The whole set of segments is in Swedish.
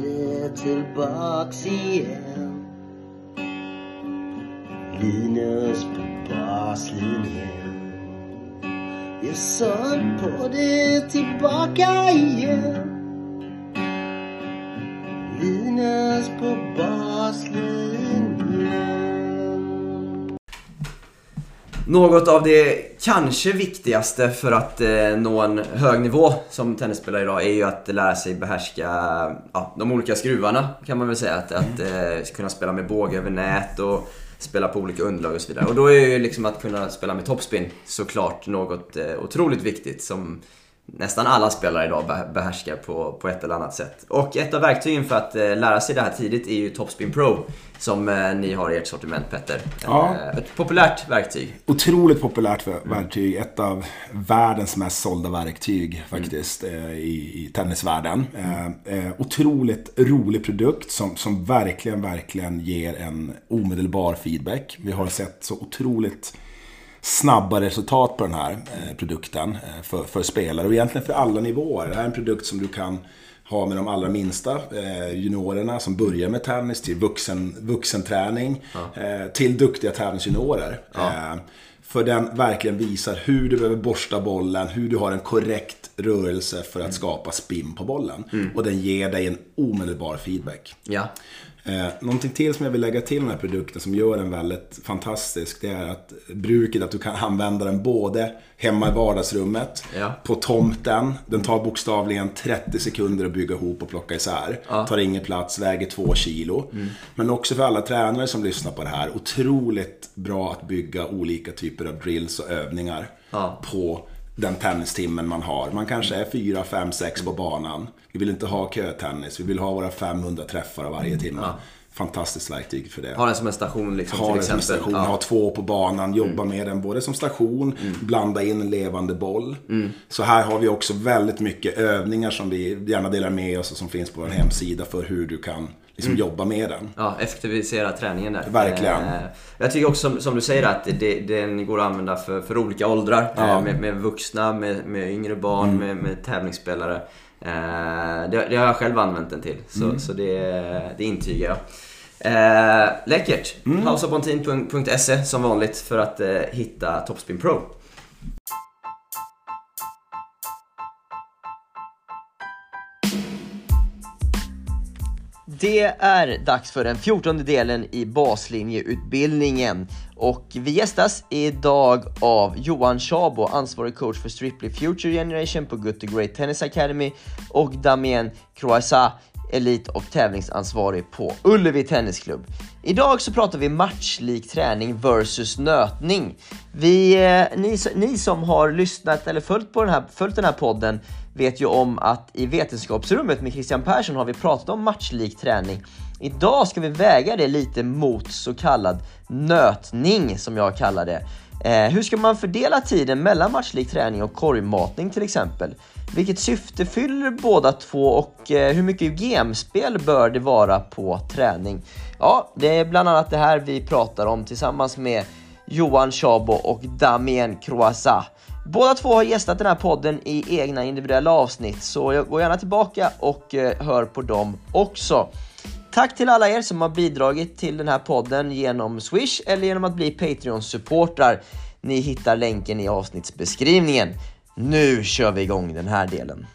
det tillbaks igen. Linus på baslinjen Jag sög på det tillbaka igen. Linus på baslinjen. Något av det kanske viktigaste för att eh, nå en hög nivå som tennisspelare idag är ju att lära sig behärska ja, de olika skruvarna kan man väl säga. Att, att eh, kunna spela med båge över nät och spela på olika underlag och så vidare. Och då är ju liksom att kunna spela med topspin såklart något eh, otroligt viktigt som nästan alla spelare idag be- behärskar på, på ett eller annat sätt. Och ett av verktygen för att eh, lära sig det här tidigt är ju Topspin Pro som eh, ni har i ert sortiment Petter. Ja. Eh, ett populärt verktyg. Otroligt populärt ver- verktyg. Ett av världens mest sålda verktyg faktiskt eh, i, i tennisvärlden. Eh, otroligt rolig produkt som, som verkligen, verkligen ger en omedelbar feedback. Vi har sett så otroligt snabba resultat på den här eh, produkten eh, för, för spelare och egentligen för alla nivåer. Det här är en produkt som du kan ha med de allra minsta eh, juniorerna som börjar med tennis till vuxen, vuxenträning eh, till duktiga tävlingsjuniorer. Eh, för den verkligen visar hur du behöver borsta bollen, hur du har en korrekt rörelse för att skapa spin på bollen. Och den ger dig en omedelbar feedback. Ja. Eh, någonting till som jag vill lägga till den här produkten som gör den väldigt fantastisk. Det är att bruket att du kan använda den både hemma i vardagsrummet, Ja. på tomten. Den tar bokstavligen 30 sekunder att bygga ihop och plocka isär. Tar ingen plats, väger 2 kilo. Men också för alla tränare som lyssnar på det här. Otroligt bra att bygga olika typer av drills och övningar Ja. på den tennistimmen man har. Man kanske är 4, 5, 6 på banan. Vi vill inte ha kötennis. Vi vill ha våra 500 träffar varje timme. Fantastiskt verktyg för det. Ha den som en station liksom Ha den som exempel. station, Ja. Mm. ha två på banan, jobba med den både som station, blanda in en levande boll. Mm. Så här har vi också väldigt mycket övningar som vi gärna delar med oss och som finns på vår hemsida för hur du kan liksom jobba med den. Ja, effektivisera träningen där. Verkligen. Eh, jag tycker också som, som du säger att det, den går att använda för, för olika åldrar. Ja. Mm. Eh, med, med vuxna, med, med yngre barn, med, med tävlingsspelare. Eh, det, det har jag själv använt den till, så, Mm. så det, det intygar jag. Eh, läckert! Mm. Houseofbontin.se som vanligt för att eh, hitta Topspin Pro. Det är dags för den fjortonde delen i baslinjeutbildningen. Och vi gästas idag av Johan Chabo, ansvarig coach för Stripley Future Generation på Good to Great Tennis Academy och Damien Croissat, elit och tävlingsansvarig på Ullevi Tennisklubb. Idag så pratar vi matchlik träning versus nötning. Vi, eh, ni, ni som har lyssnat eller följt, på den här, följt den här podden vet ju om att i vetenskapsrummet med Christian Persson har vi pratat om matchlik träning. Idag ska vi väga det lite mot så kallad nötning som jag kallar det. Eh, hur ska man fördela tiden mellan matchlik träning och korgmatning till exempel? Vilket syfte fyller båda två och eh, hur mycket gemspel bör det vara på träning? Ja, det är bland annat det här vi pratar om tillsammans med Johan Chabo och Damien Croissat. Båda två har gästat den här podden i egna individuella avsnitt, så jag går gärna tillbaka och eh, hör på dem också. Tack till alla er som har bidragit till den här podden genom Swish eller genom att bli Patreon-supportrar. Ni hittar länken i avsnittsbeskrivningen. Nu kör vi igång den här delen.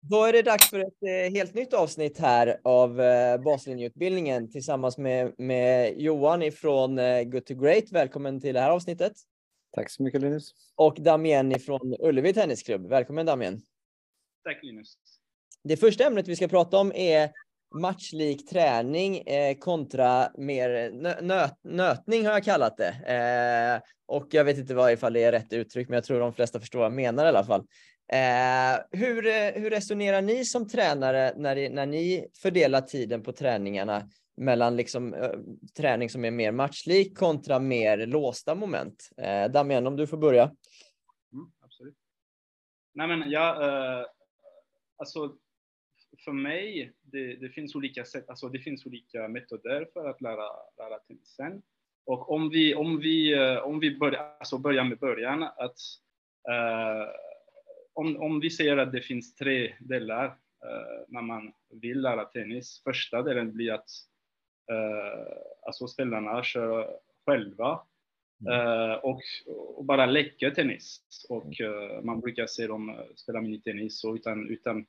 Då är det dags för ett eh, helt nytt avsnitt här av eh, baslinjeutbildningen tillsammans med, med Johan ifrån eh, Good to Great. Välkommen till det här avsnittet. Tack så mycket Linus. Och Damien ifrån Ullevi Tennisklubb. Välkommen Damien. Tack Linus. Det första ämnet vi ska prata om är matchlik träning eh, kontra mer nö- nöt, nötning har jag kallat det. Eh, och jag vet inte vad ifall det är rätt uttryck, men jag tror de flesta förstår vad jag menar i alla fall. Eh, hur, eh, hur resonerar ni som tränare när, när ni fördelar tiden på träningarna mellan liksom, eh, träning som är mer matchlik kontra mer låsta moment? Eh, Damien, om du får börja. Mm, absolut. Nej men jag, alltså för mig, det, det finns olika sätt, alltså det finns olika metoder för att lära, lära tennisen. Och om vi, om vi, eh, om vi börjar, alltså börjar med början, att uh, om, om vi säger att det finns tre delar uh, när man vill lära tennis. Första delen blir att uh, alltså spelarna kör själva uh, och, och, bara leker tennis. Och man brukar se dem spela minitennis och utan, utan,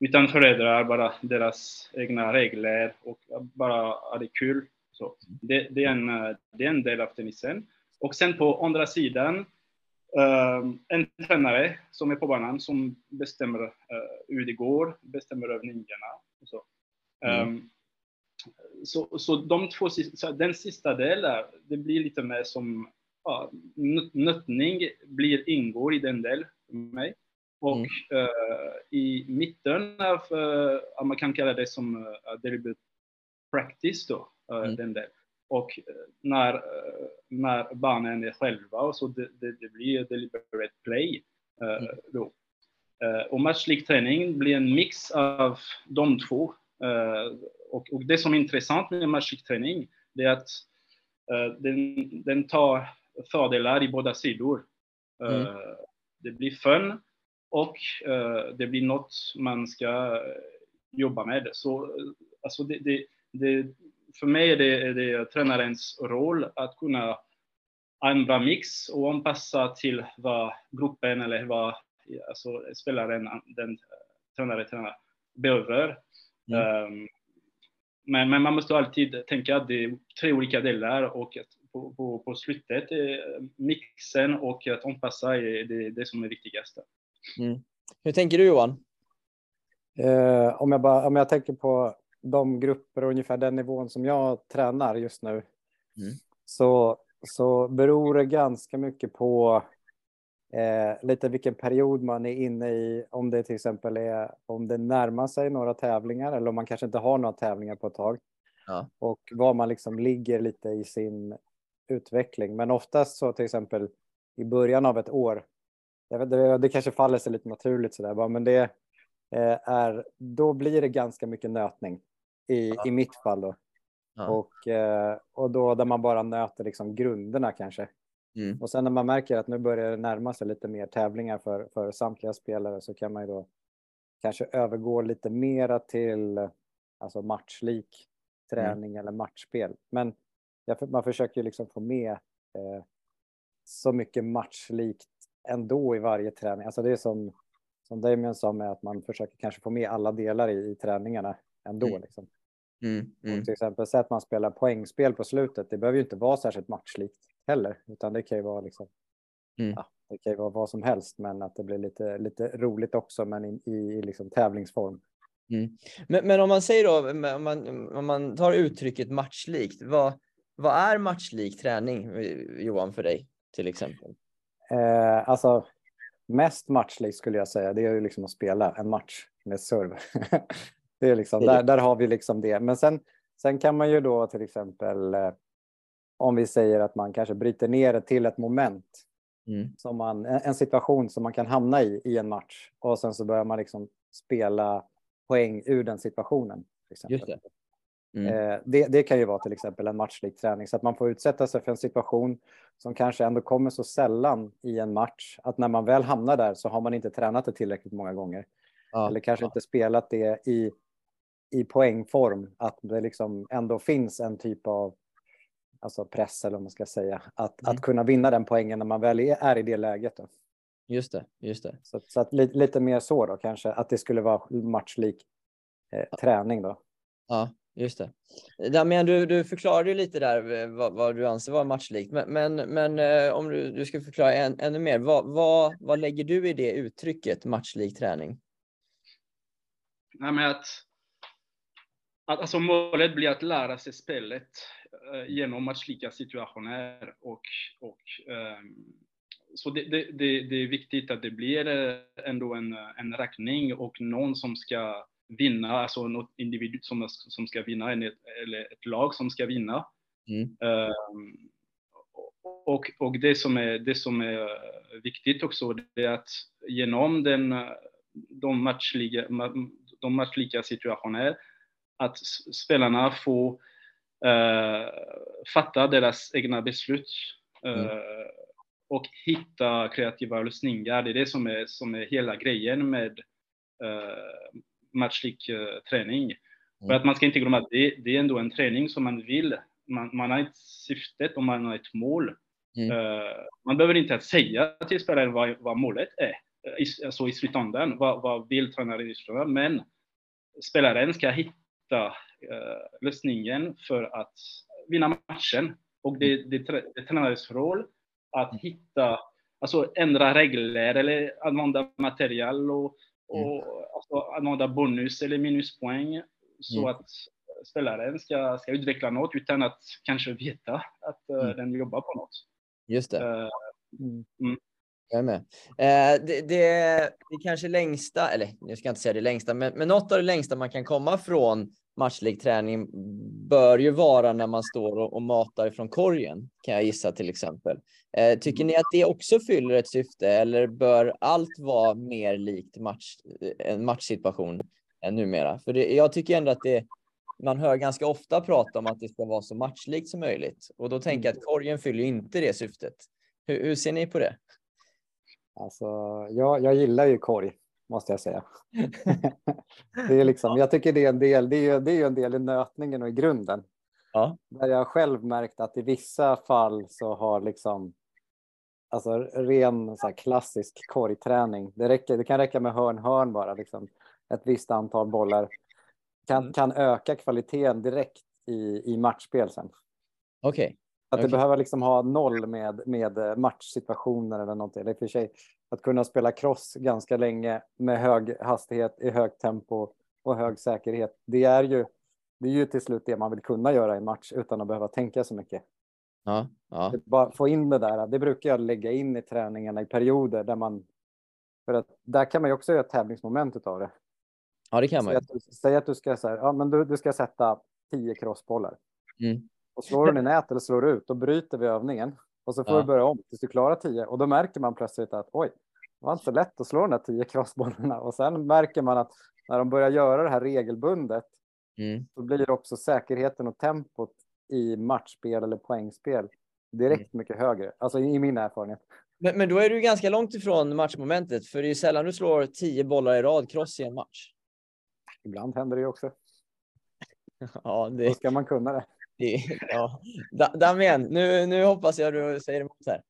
utan föräldrar, bara deras egna regler och bara ha det kul. Så det, det, är en, det är en del av tennisen. Och sen på andra sidan Uh, en tränare som är på banan som bestämmer uh, hur det går, bestämmer övningarna. Och så. Mm. Så, så de två så den sista delen, det blir lite mer som ja, nötning blir, ingår i den delen för mig. Och mm. uh, i mitten av, uh, man kan kalla det som uh, deliberate practice då, mm. den delen. Och när, när barnen är själva och så det, det, det blir deliberate play mm. då. Och matchlik träning blir en mix av de två. Och, och det som är intressant med matchlik träning det är att den, den tar fördelar i båda sidor. Mm. Det blir fun och det blir något man ska jobba med. Så alltså det, det, det för mig är det, är det tränarens roll att kunna ha en bra mix och anpassa till vad gruppen eller vad alltså, spelaren, den tränare, tränare behöver. Mm. Um, men, men, man måste alltid tänka att det är tre olika delar och att på, på, på slutet mixen och att anpassa är det, det som är viktigast. Mm. Hur tänker du Johan? Eh, om, jag bara, om jag tänker på de grupper och ungefär den nivån som jag tränar just nu mm. så, så beror det ganska mycket på eh, lite vilken period man är inne i. Om det till exempel är om det närmar sig några tävlingar eller om man kanske inte har några tävlingar på ett tag. Ja. Och var man liksom ligger lite i sin utveckling. Men oftast så till exempel i början av ett år. Det, det kanske faller sig lite naturligt sådär, men det eh, är, då blir det ganska mycket nötning i, ja. i mitt fall då. Ja. Och, eh, och då där man bara nöter liksom grunderna kanske. Mm. Och sen när man märker att nu börjar det närma sig lite mer tävlingar för, för samtliga spelare så kan man ju då kanske övergå lite mera till alltså matchlik träning mm. eller matchspel. Men man försöker liksom få med eh, så mycket matchlikt ändå i varje träning. Alltså det är som, som Damien sa med att man försöker kanske få med alla delar i, i träningarna ändå. Mm. Liksom. Mm, mm. till exempel så att man spelar poängspel på slutet. Det behöver ju inte vara särskilt matchlikt heller, utan det kan ju vara liksom. Mm. Ja, det kan ju vara vad som helst, men att det blir lite, lite roligt också, men i, i liksom tävlingsform. Mm. Men, men om man säger då, om man, om man tar uttrycket matchlikt, vad, vad är matchlik träning, Johan, för dig till exempel? Eh, alltså, mest matchlikt skulle jag säga, det är ju liksom att spela en match med serve. Det är liksom, där, där har vi liksom det. Men sen, sen kan man ju då till exempel eh, om vi säger att man kanske bryter ner det till ett moment. Mm. Som man, en situation som man kan hamna i i en match och sen så börjar man liksom spela poäng ur den situationen. Just det. Mm. Eh, det, det, kan ju vara till exempel en matchlik träning så att man får utsätta sig för en situation som kanske ändå kommer så sällan i en match att när man väl hamnar där så har man inte tränat det tillräckligt många gånger. Ja, Eller kanske ja. inte spelat det i i poängform, att det liksom ändå finns en typ av alltså press, eller vad man ska säga, att, mm. att kunna vinna den poängen när man väl är, är i det läget. Då. Just det, just det. Så, så att lite, lite mer så då kanske, att det skulle vara matchlik eh, träning då. Ja, just det. Damian, du, du förklarade ju lite där eh, vad, vad du anser vara matchlikt, men, men, men eh, om du, du ska förklara än, ännu mer, vad, vad, vad lägger du i det uttrycket matchlik träning? Nej, men att alltså målet blir att lära sig spelet genom matchlika situationer. Och, och, um, så det, det, det, det, är viktigt att det blir eh, ändå en, en räkning och någon som ska vinna, alltså något individ som, som ska vinna, eller ett lag som ska vinna. Mm. Um, och, och det, som är, det som är viktigt också, det är att genom den, de matchlika, de matchlika situationer att spelarna får uh, fatta deras egna beslut. Uh, mm. och hitta kreativa lösningar. Det är det som är, som är hela grejen med uh, matchlik uh, träning. Mm. För att man ska inte glömma att det, det är ändå en träning som man vill. Man, man har ett syfte och man har ett mål. Mm. Uh, man behöver inte säga till spelaren vad, vad målet är, i, alltså i slutändan. Vad, vad vill tränaren i slutändan? Men spelaren ska hitta uh, lösningen för att vinna matchen. Och det, det, det är tränarens roll att hitta, alltså ändra regler eller använda material och, och mm. alltså, använda bonus eller minuspoäng så mm. att spelaren ska, ska utveckla något utan att kanske veta att uh, mm. den jobbar på något. Just det. Uh, mm. Jag är med. Eh, det, det, det kanske längsta, eller jag ska inte säga det längsta, men, men något av det längsta man kan komma från matchlikträning bör ju vara när man står och, och matar från korgen, kan jag gissa till exempel. Eh, tycker ni att det också fyller ett syfte eller bör allt vara mer likt match, en matchsituation än numera? För det, jag tycker ändå att det, man hör ganska ofta prata om att det ska vara så matchlikt som möjligt och då tänker jag att korgen fyller inte det syftet. Hur, hur ser ni på det? Alltså, jag, jag gillar ju korg måste jag säga. det är liksom, jag tycker det är en del, det är, det är en del i nötningen och i grunden. Ja. Där jag själv märkt att i vissa fall så har liksom alltså ren så klassisk korgträning. Det, räcker, det kan räcka med hörn-hörn bara, liksom. ett visst antal bollar. Kan, mm. kan öka kvaliteten direkt i, i matchspel sen. Okej. Okay. Att okay. det behöver liksom ha noll med, med matchsituationer eller någonting. Är för sig att kunna spela cross ganska länge med hög hastighet i högt tempo och hög säkerhet. Det är ju, det är ju till slut det man vill kunna göra i match utan att behöva tänka så mycket. Ja, ja. Bara få in det där. Det brukar jag lägga in i träningarna i perioder där man. För att där kan man ju också göra tävlingsmoment av det. Ja, det kan man. Säg att, säg att du ska så här, ja, men du, du ska sätta tio crossbollar. Mm. Och slår du den i nät eller slår du ut, då bryter vi övningen. Och så får ja. du börja om tills du klarar tio. Och då märker man plötsligt att oj, det var inte så lätt att slå de där tio crossbollarna. Och sen märker man att när de börjar göra det här regelbundet mm. så blir också säkerheten och tempot i matchspel eller poängspel direkt mm. mycket högre. Alltså i min erfarenhet. Men, men då är du ganska långt ifrån matchmomentet, för det är sällan du slår tio bollar i rad cross i en match. Ibland händer det ju också. ja, det... Då ska man kunna det ja. Damien, nu, nu hoppas jag du säger emot här.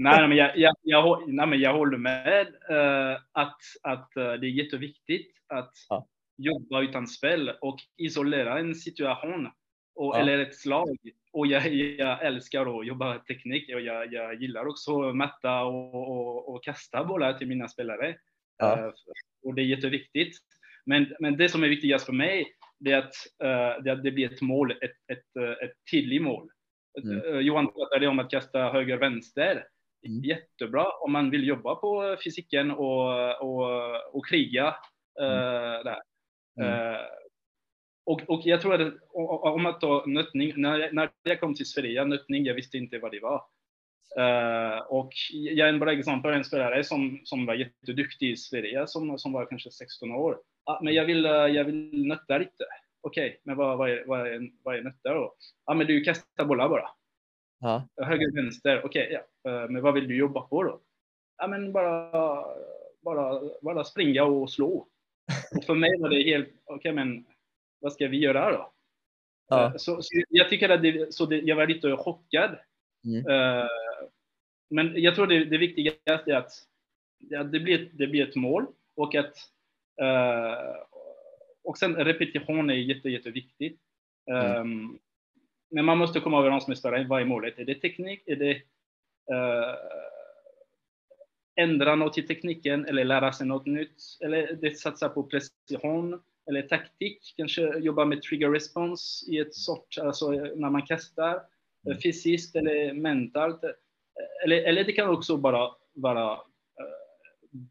Nej, men jag, jag, jag, nej, men jag håller med uh, att, att uh, det är jätteviktigt att ja. jobba utan spel och isolera en situation och, ja. eller ett slag. Och jag, jag älskar att jobba teknik och jag, jag gillar också att mäta och, och, och, kasta bollar till mina spelare. Ja. Uh, och det är jätteviktigt. Men, men det som är viktigast för mig det är att, uh, det, att det blir ett mål, ett, ett, uh, ett tydligt mål. Mm. Uh, Johan pratade om att kasta höger-vänster. Mm. Jättebra om man vill jobba på fysiken och, och, och kriga mm. där. Mm. och, och jag tror att om man tar nötning, när, när jag kom till Sverige, nötning, jag visste inte vad det var. Uh, och jag är en bra exempel, en spelare som, som var jätteduktig i Sverige, som, som var kanske 16 år. Men jag vill, uh, jag vill nötta lite. Okej, okay, men vad, vad, är, vad, är, vad är nötta då? Ja, men du kastar bollar bara. Ja. Höger, vänster, okej, okay, ja. Uh, men vad vill du jobba på då? Ja, men bara, bara, bara springa och slå. Och för mig var det helt, okej, okay, men vad ska vi göra då? Ja. Så, så, jag tycker att det, så det, jag var lite chockad. Mm men jag tror det, det viktigaste är att det, blir, det blir ett mål och att och sen repetition är jätte, jätteviktigt. Mm. Um, men man måste komma överens med spelaren. Vad är målet? Är det teknik? Är det uh, ändra något i tekniken eller lära sig något nytt? Eller det satsa på precision eller taktik? Kanske jobba med trigger response i ett sort, alltså när man kastar mm. fysiskt eller mentalt eller, eller det kan också bara vara uh,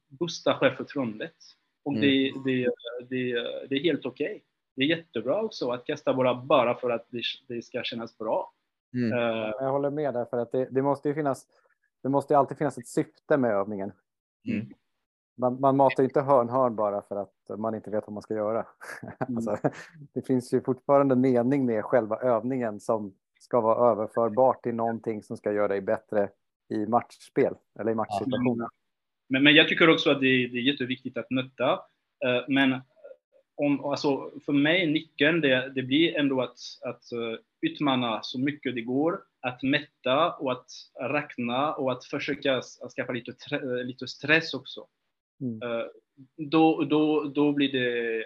boosta självförtroendet. Och mm. det, det, det, det är helt okej. Okay. Det är jättebra också att kasta bara, bara för att det, det ska kännas bra. Mm. Uh, jag håller med där, för att det, det måste ju finnas. Det måste alltid finnas ett syfte med övningen. Mm. Man, man matar inte hörn hörn bara för att man inte vet vad man ska göra. Mm. alltså, det finns ju fortfarande mening med själva övningen som ska vara överförbar till någonting som ska göra dig bättre i matchspel eller i matchsituationer. Men, men jag tycker också att det, det är jätteviktigt att nötta. Eh, men om, alltså, för mig, nyckeln, det, det blir ändå att, att utmana så mycket det går, att mätta och att räkna och att försöka skaffa lite, lite stress också. Mm. Då, då, då blir det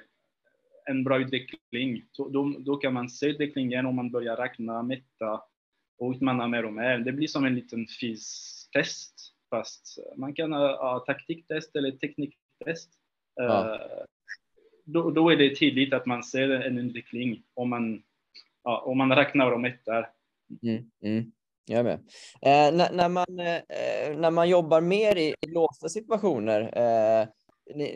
en bra utveckling. Så då, då kan man se utvecklingen om man börjar räkna, mätta och utmana mer och mer. Det blir som en liten fystest, fast man kan ha taktiktest eller tekniktest. Ja. Uh, då, då, är det tydligt att man ser en utveckling om man, ja, om man räknar och mäter. Mm, mm. Jag med. Eh, när, när, man, eh, när man jobbar mer i, i låsta situationer, eh,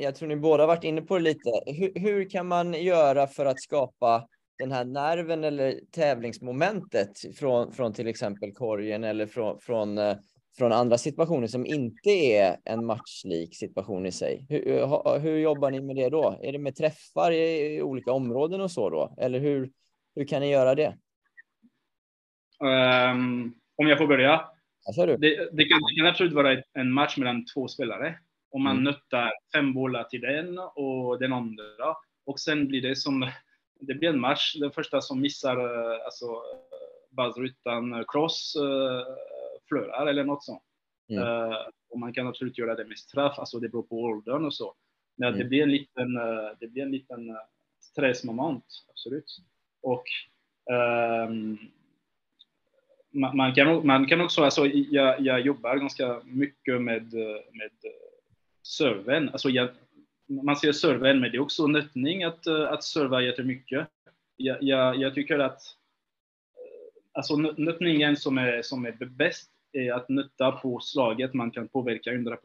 jag tror ni båda varit inne på det lite. Hur, hur, kan man göra för att skapa den här nerven eller tävlingsmomentet från, från till exempel korgen eller från, från, eh, från andra situationer som inte är en matchlik situation i sig? Hur, hur jobbar ni med det då? Är det med träffar i olika områden och så då? Eller hur, hur kan ni göra det? Um, om jag får börja. Ja, det, det, kan, det, kan, absolut vara en match mellan två spelare och man mm. nöttar fem bollar till den och den andra. Och sen blir det som, det blir en match. Den första som missar eh, alltså, buzzer utan cross förlorar eller något sånt. Mm. Uh, och man kan absolut göra det med straff, alltså det beror på åldern och så. Men mm. det blir en liten, uh, det blir en liten stressmoment, absolut. Och um, man, man, kan, man kan också, alltså jag, jag jobbar ganska mycket med, med servern. Alltså jag, man ser servern, men det är också nötning att, eh, att serva jättemycket. Jag, jag, jag tycker att eh, alltså nötningen som är, som är bäst är att nötta på slaget man kan påverka 100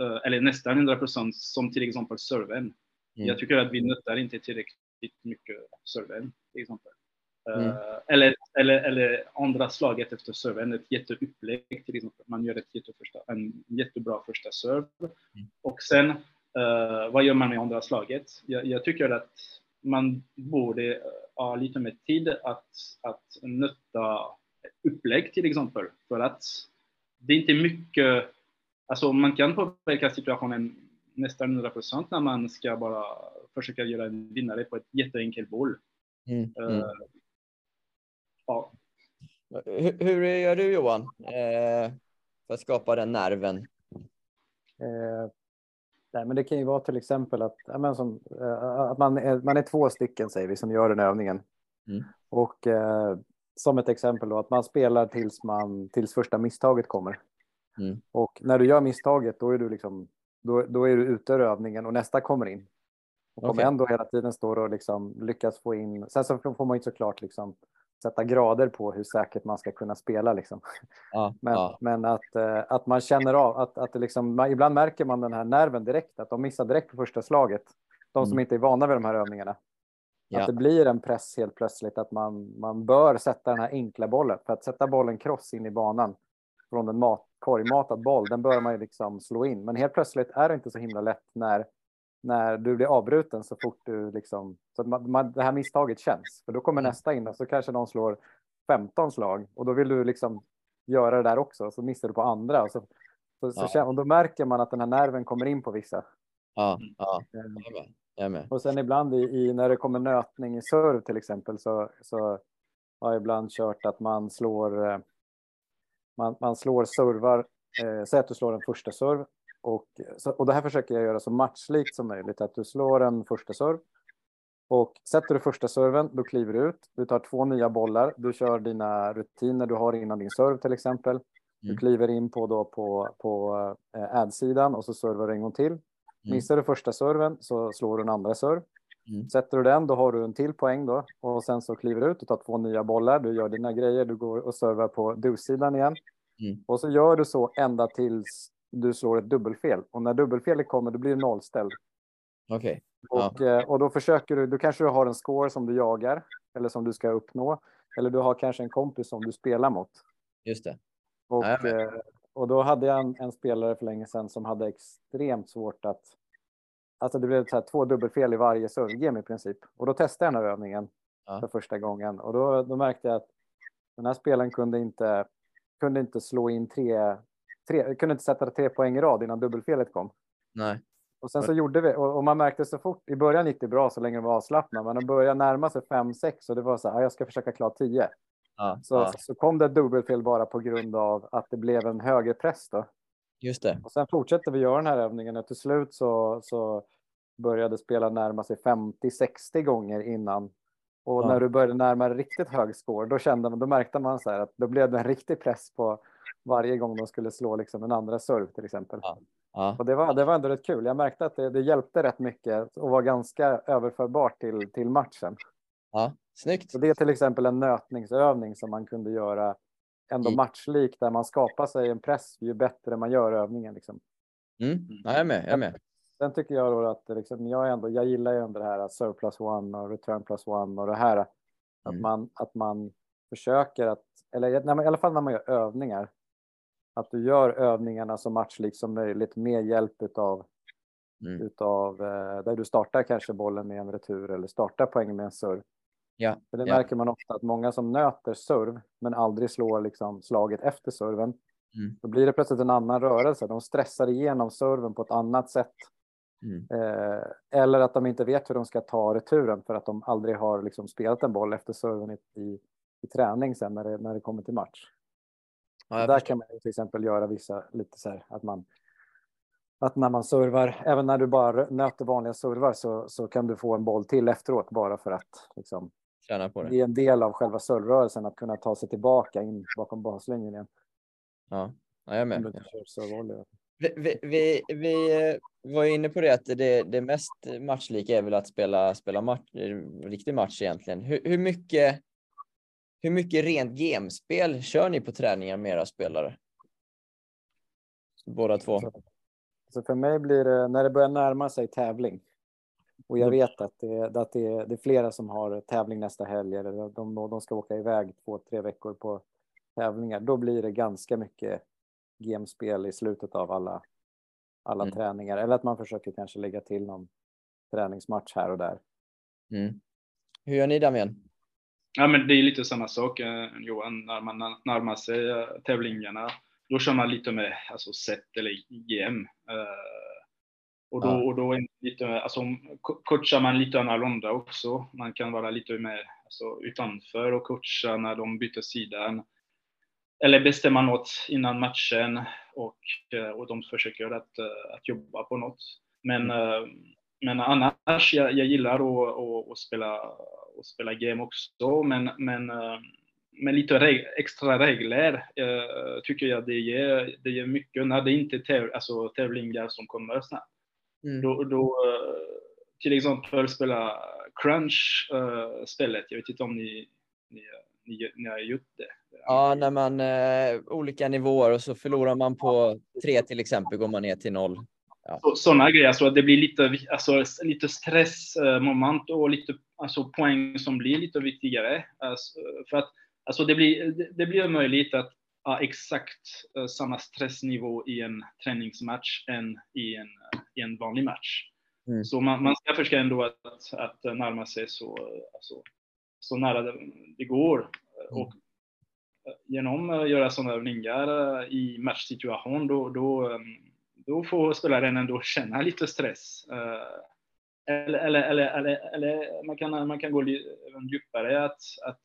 eh, eller nästan 100 som till exempel servern. Mm. Jag tycker att vi nöttar inte tillräckligt mycket servern, till exempel. Mm. Uh, eller, eller, eller andra slaget efter servern, ett jätteupplägg till exempel. Man gör ett jätteförsta, en jättebra första serve. Mm. Och sen, uh, vad gör man med andra slaget? Jag, jag, tycker att man borde ha lite mer tid att, att nötta upplägg till exempel. För att det är inte mycket, alltså man kan påverka situationen nästan 100 procent när man ska bara försöka göra en vinnare på ett jätteenkelt boll. Mm. Mm. Uh, Ja. Hur, hur gör du Johan eh, för att skapa den nerven? Eh, nej, men det kan ju vara till exempel att, ja, men som, eh, att man, är, man är två stycken säger vi som gör den övningen. Mm. Och eh, som ett exempel då att man spelar tills, man, tills första misstaget kommer. Mm. Och när du gör misstaget då är du liksom då, då är du ute ur övningen och nästa kommer in. Och okay. ändå hela tiden står och liksom lyckas få in. Sen så får man ju såklart liksom sätta grader på hur säkert man ska kunna spela. Liksom. Ja, men, ja. men att, eh, att man känner av att, att det liksom, man, ibland märker man den här nerven direkt, att de missar direkt på första slaget. De mm. som inte är vana vid de här övningarna. Ja. Att det blir en press helt plötsligt att man, man bör sätta den här enkla bollen. För att sätta bollen cross in i banan från en mat, korgmatad boll, den bör man ju liksom slå in. Men helt plötsligt är det inte så himla lätt när när du blir avbruten så fort du liksom, så att man, man, det här misstaget känns. För då kommer mm. nästa in och så kanske någon slår 15 slag och då vill du liksom göra det där också. Så missar du på andra och, så, så, så ja. och då märker man att den här nerven kommer in på vissa. Ja, ja. Och sen ibland i, i, när det kommer nötning i serv till exempel så, så har jag ibland kört att man slår eh, man, man slår servar, eh, säg att du slår en första serv och, och det här försöker jag göra så matchlikt som möjligt, att du slår en första serv. Och sätter du första serven, då kliver du ut. Du tar två nya bollar. Du kör dina rutiner du har innan din serv till exempel. Du mm. kliver in på, då på, på eh, ad-sidan och så servar du en gång till. Mm. Missar du första serven så slår du en andra serv. Mm. Sätter du den, då har du en till poäng då. Och sen så kliver du ut och tar två nya bollar. Du gör dina grejer, du går och servar på do-sidan igen. Mm. Och så gör du så ända tills du slår ett dubbelfel. Och när dubbelfelet kommer, då blir du nollställd. Okej. Okay. Och, ja. Eh, och då försöker du, då kanske du har en score som du jagar, eller som du ska uppnå. Eller du har kanske en kompis som du spelar mot. Just det. Och, ja, eh, och då hade jag en, en, spelare för länge sedan som hade extremt svårt att... Alltså det blev så här två dubbelfel i varje servegame i princip. Och då testade jag den här övningen ja. för första gången. Och då, då märkte jag att den här spelaren kunde inte kunde inte slå in tre, tre kunde inte sätta tre poäng i rad innan dubbelfelet kom. Nej. Och sen så gjorde vi, och, man märkte så fort, i början gick det bra så länge det var avslappnat, men det började närma sig 5-6 och det var så här, jag ska försöka klara 10. Ja, Så, ja, så kom det ett dubbelfel bara på grund av att det blev en högre press då. just det. Och sen fortsätter vi göra den här övningen och till slut så, så började spela närma sig 50-60 gånger innan. Och Ja. när du började närma dig riktigt hög score, då kände man, då märkte man så här att då blev det en riktig press på varje gång de skulle slå liksom en andra serve till exempel. Ja, Och det var, det var ändå rätt kul. Jag märkte att det, det hjälpte rätt mycket och var ganska överförbart till, till matchen. ja. Snyggt. Så det är till exempel en nötningsövning som man kunde göra ändå I- matchlik där man skapar sig en press ju bättre man gör övningen. Liksom. Mm. Ja, jag är med. Jag är med. Sen tycker jag då att liksom, jag, ändå, jag gillar ju ändå det här serve plus one och return plus one och det här att, Mm. man, att man försöker att, eller när man, i alla fall när man gör övningar, att du gör övningarna så matchlikt som möjligt med hjälp utav, Mm. utav eh, där du startar kanske bollen med en retur eller startar poängen med en serve. Ja, För det ja. märker man ofta att många som nöter serve men aldrig slår liksom slaget efter serven. Mm. Då blir det plötsligt en annan rörelse. De stressar igenom serven på ett annat sätt. Mm. Eh, eller att de inte vet hur de ska ta returen för att de aldrig har liksom spelat en boll efter serven i, i, i träning sen när det, när det kommer till match. Ja, Där förstår. kan man till exempel göra vissa lite så här att man att när man servar, även när du bara nöter vanliga servar så, så kan du få en boll till efteråt bara för att liksom, Träna på det. det är en del av själva servrörelsen att kunna ta sig tillbaka in bakom baslinjen igen. Ja, ja jag är med. Vi, vi, vi, vi eh, var ju inne på det att det, det mest matchlika är väl att spela, spela match, eh, riktig match egentligen. Hur, hur, mycket, hur mycket rent gamespel kör ni på träningar med era spelare? Båda två. Så, så för mig blir det, när det börjar närma sig tävling och jag Mm. vet att, det, att det, är, det är flera som har tävling nästa helg eller de, de ska åka iväg två, tre veckor på tävlingar, då blir det ganska mycket gamespel i slutet av alla, alla Mm. träningar. Eller att man försöker kanske lägga till någon träningsmatch här och där. Mm. Hur gör ni Damian? Ja, men det är lite samma sak eh, Johan, när man närmar sig eh, tävlingarna. Då kör man lite med alltså, set eller GM. Eh, och då, och då är lite, alltså, co- coachar man lite annorlunda också. Man kan vara lite mer alltså, utanför och coacha när de byter sidan. Eller bestämma något innan matchen och, eh, och de försöker att, eh, att jobba på något. Men, eh, men annars, jag, jag gillar att, att, att spela, att spela game också, men, men med lite reg extra regler tycker jag det ger, det ger mycket när det inte är täv alltså, tävlingar som kommer snabbt. Mm. Då, då eh, till exempel spela crunch-spelet, jag vet inte om ni, ni, ni, ni har gjort det. Ja, när man eh, olika nivåer och så förlorar man på tre till exempel går man ner till noll. Så, sådana grejer, så att det blir lite, alltså, lite stressmoment och lite alltså, poäng som blir lite viktigare. Alltså, för att alltså, det, blir, det, blir möjligt att ha exakt eh, samma stressnivå i en träningsmatch än i en, i en vanlig match. Mm. Så man, man ska försöka ändå att, att närma sig så, alltså, så nära det, det går. Och eh, genom att göra sådana övningar eh, i matchsituation, då, då, eh, då får spelaren ändå känna lite stress. Eh, Eller, eller, eller, eller, eller man, kan, man kan gå även djupare. Att, att,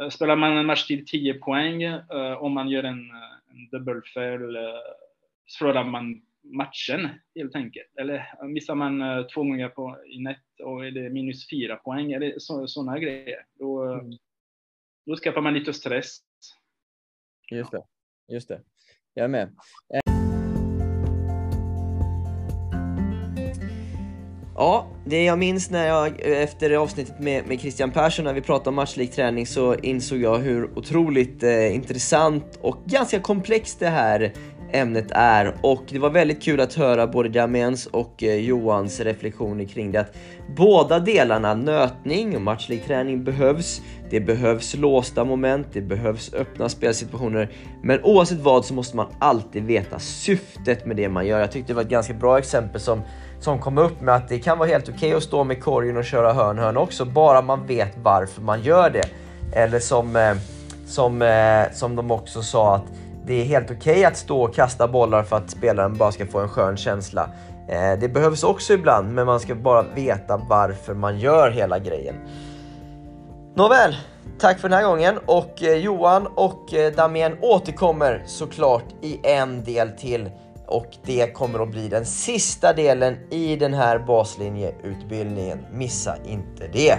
eh, spelar man en match till 10 poäng, eh, om man gör en, eh, en dubbelfel, eh, förlorar man matchen helt enkelt. Eller missar man eh, två gånger på, i nät och är det minus fyra poäng, eller så, sådana grejer. Då, eh, då skapar man lite stress. Just det. Just det. Jag är med. Ja, det jag minns när jag efter avsnittet med, med Christian Persson när vi pratade om matchlik träning så insåg jag hur otroligt eh, intressant och ganska komplext det här ämnet är och det var väldigt kul att höra både Damiens och eh, Johans reflektioner kring det att båda delarna, nötning och matchlig träning behövs. Det behövs låsta moment, det behövs öppna spelsituationer, men oavsett vad så måste man alltid veta syftet med det man gör. Jag tyckte det var ett ganska bra exempel som som kom upp med att det kan vara helt okej okay att stå med korgen och köra hörn-hörn också, bara man vet varför man gör det. Eller som eh, som, eh, som de också sa att det är helt okej okay att stå och kasta bollar för att spelaren bara ska få en skön känsla. Eh, det behövs också ibland, men man ska bara veta varför man gör hela grejen. Nåväl, tack för den här gången och eh, Johan och eh, Damien återkommer såklart i en del till och det kommer att bli den sista delen i den här baslinjeutbildningen. Missa inte det!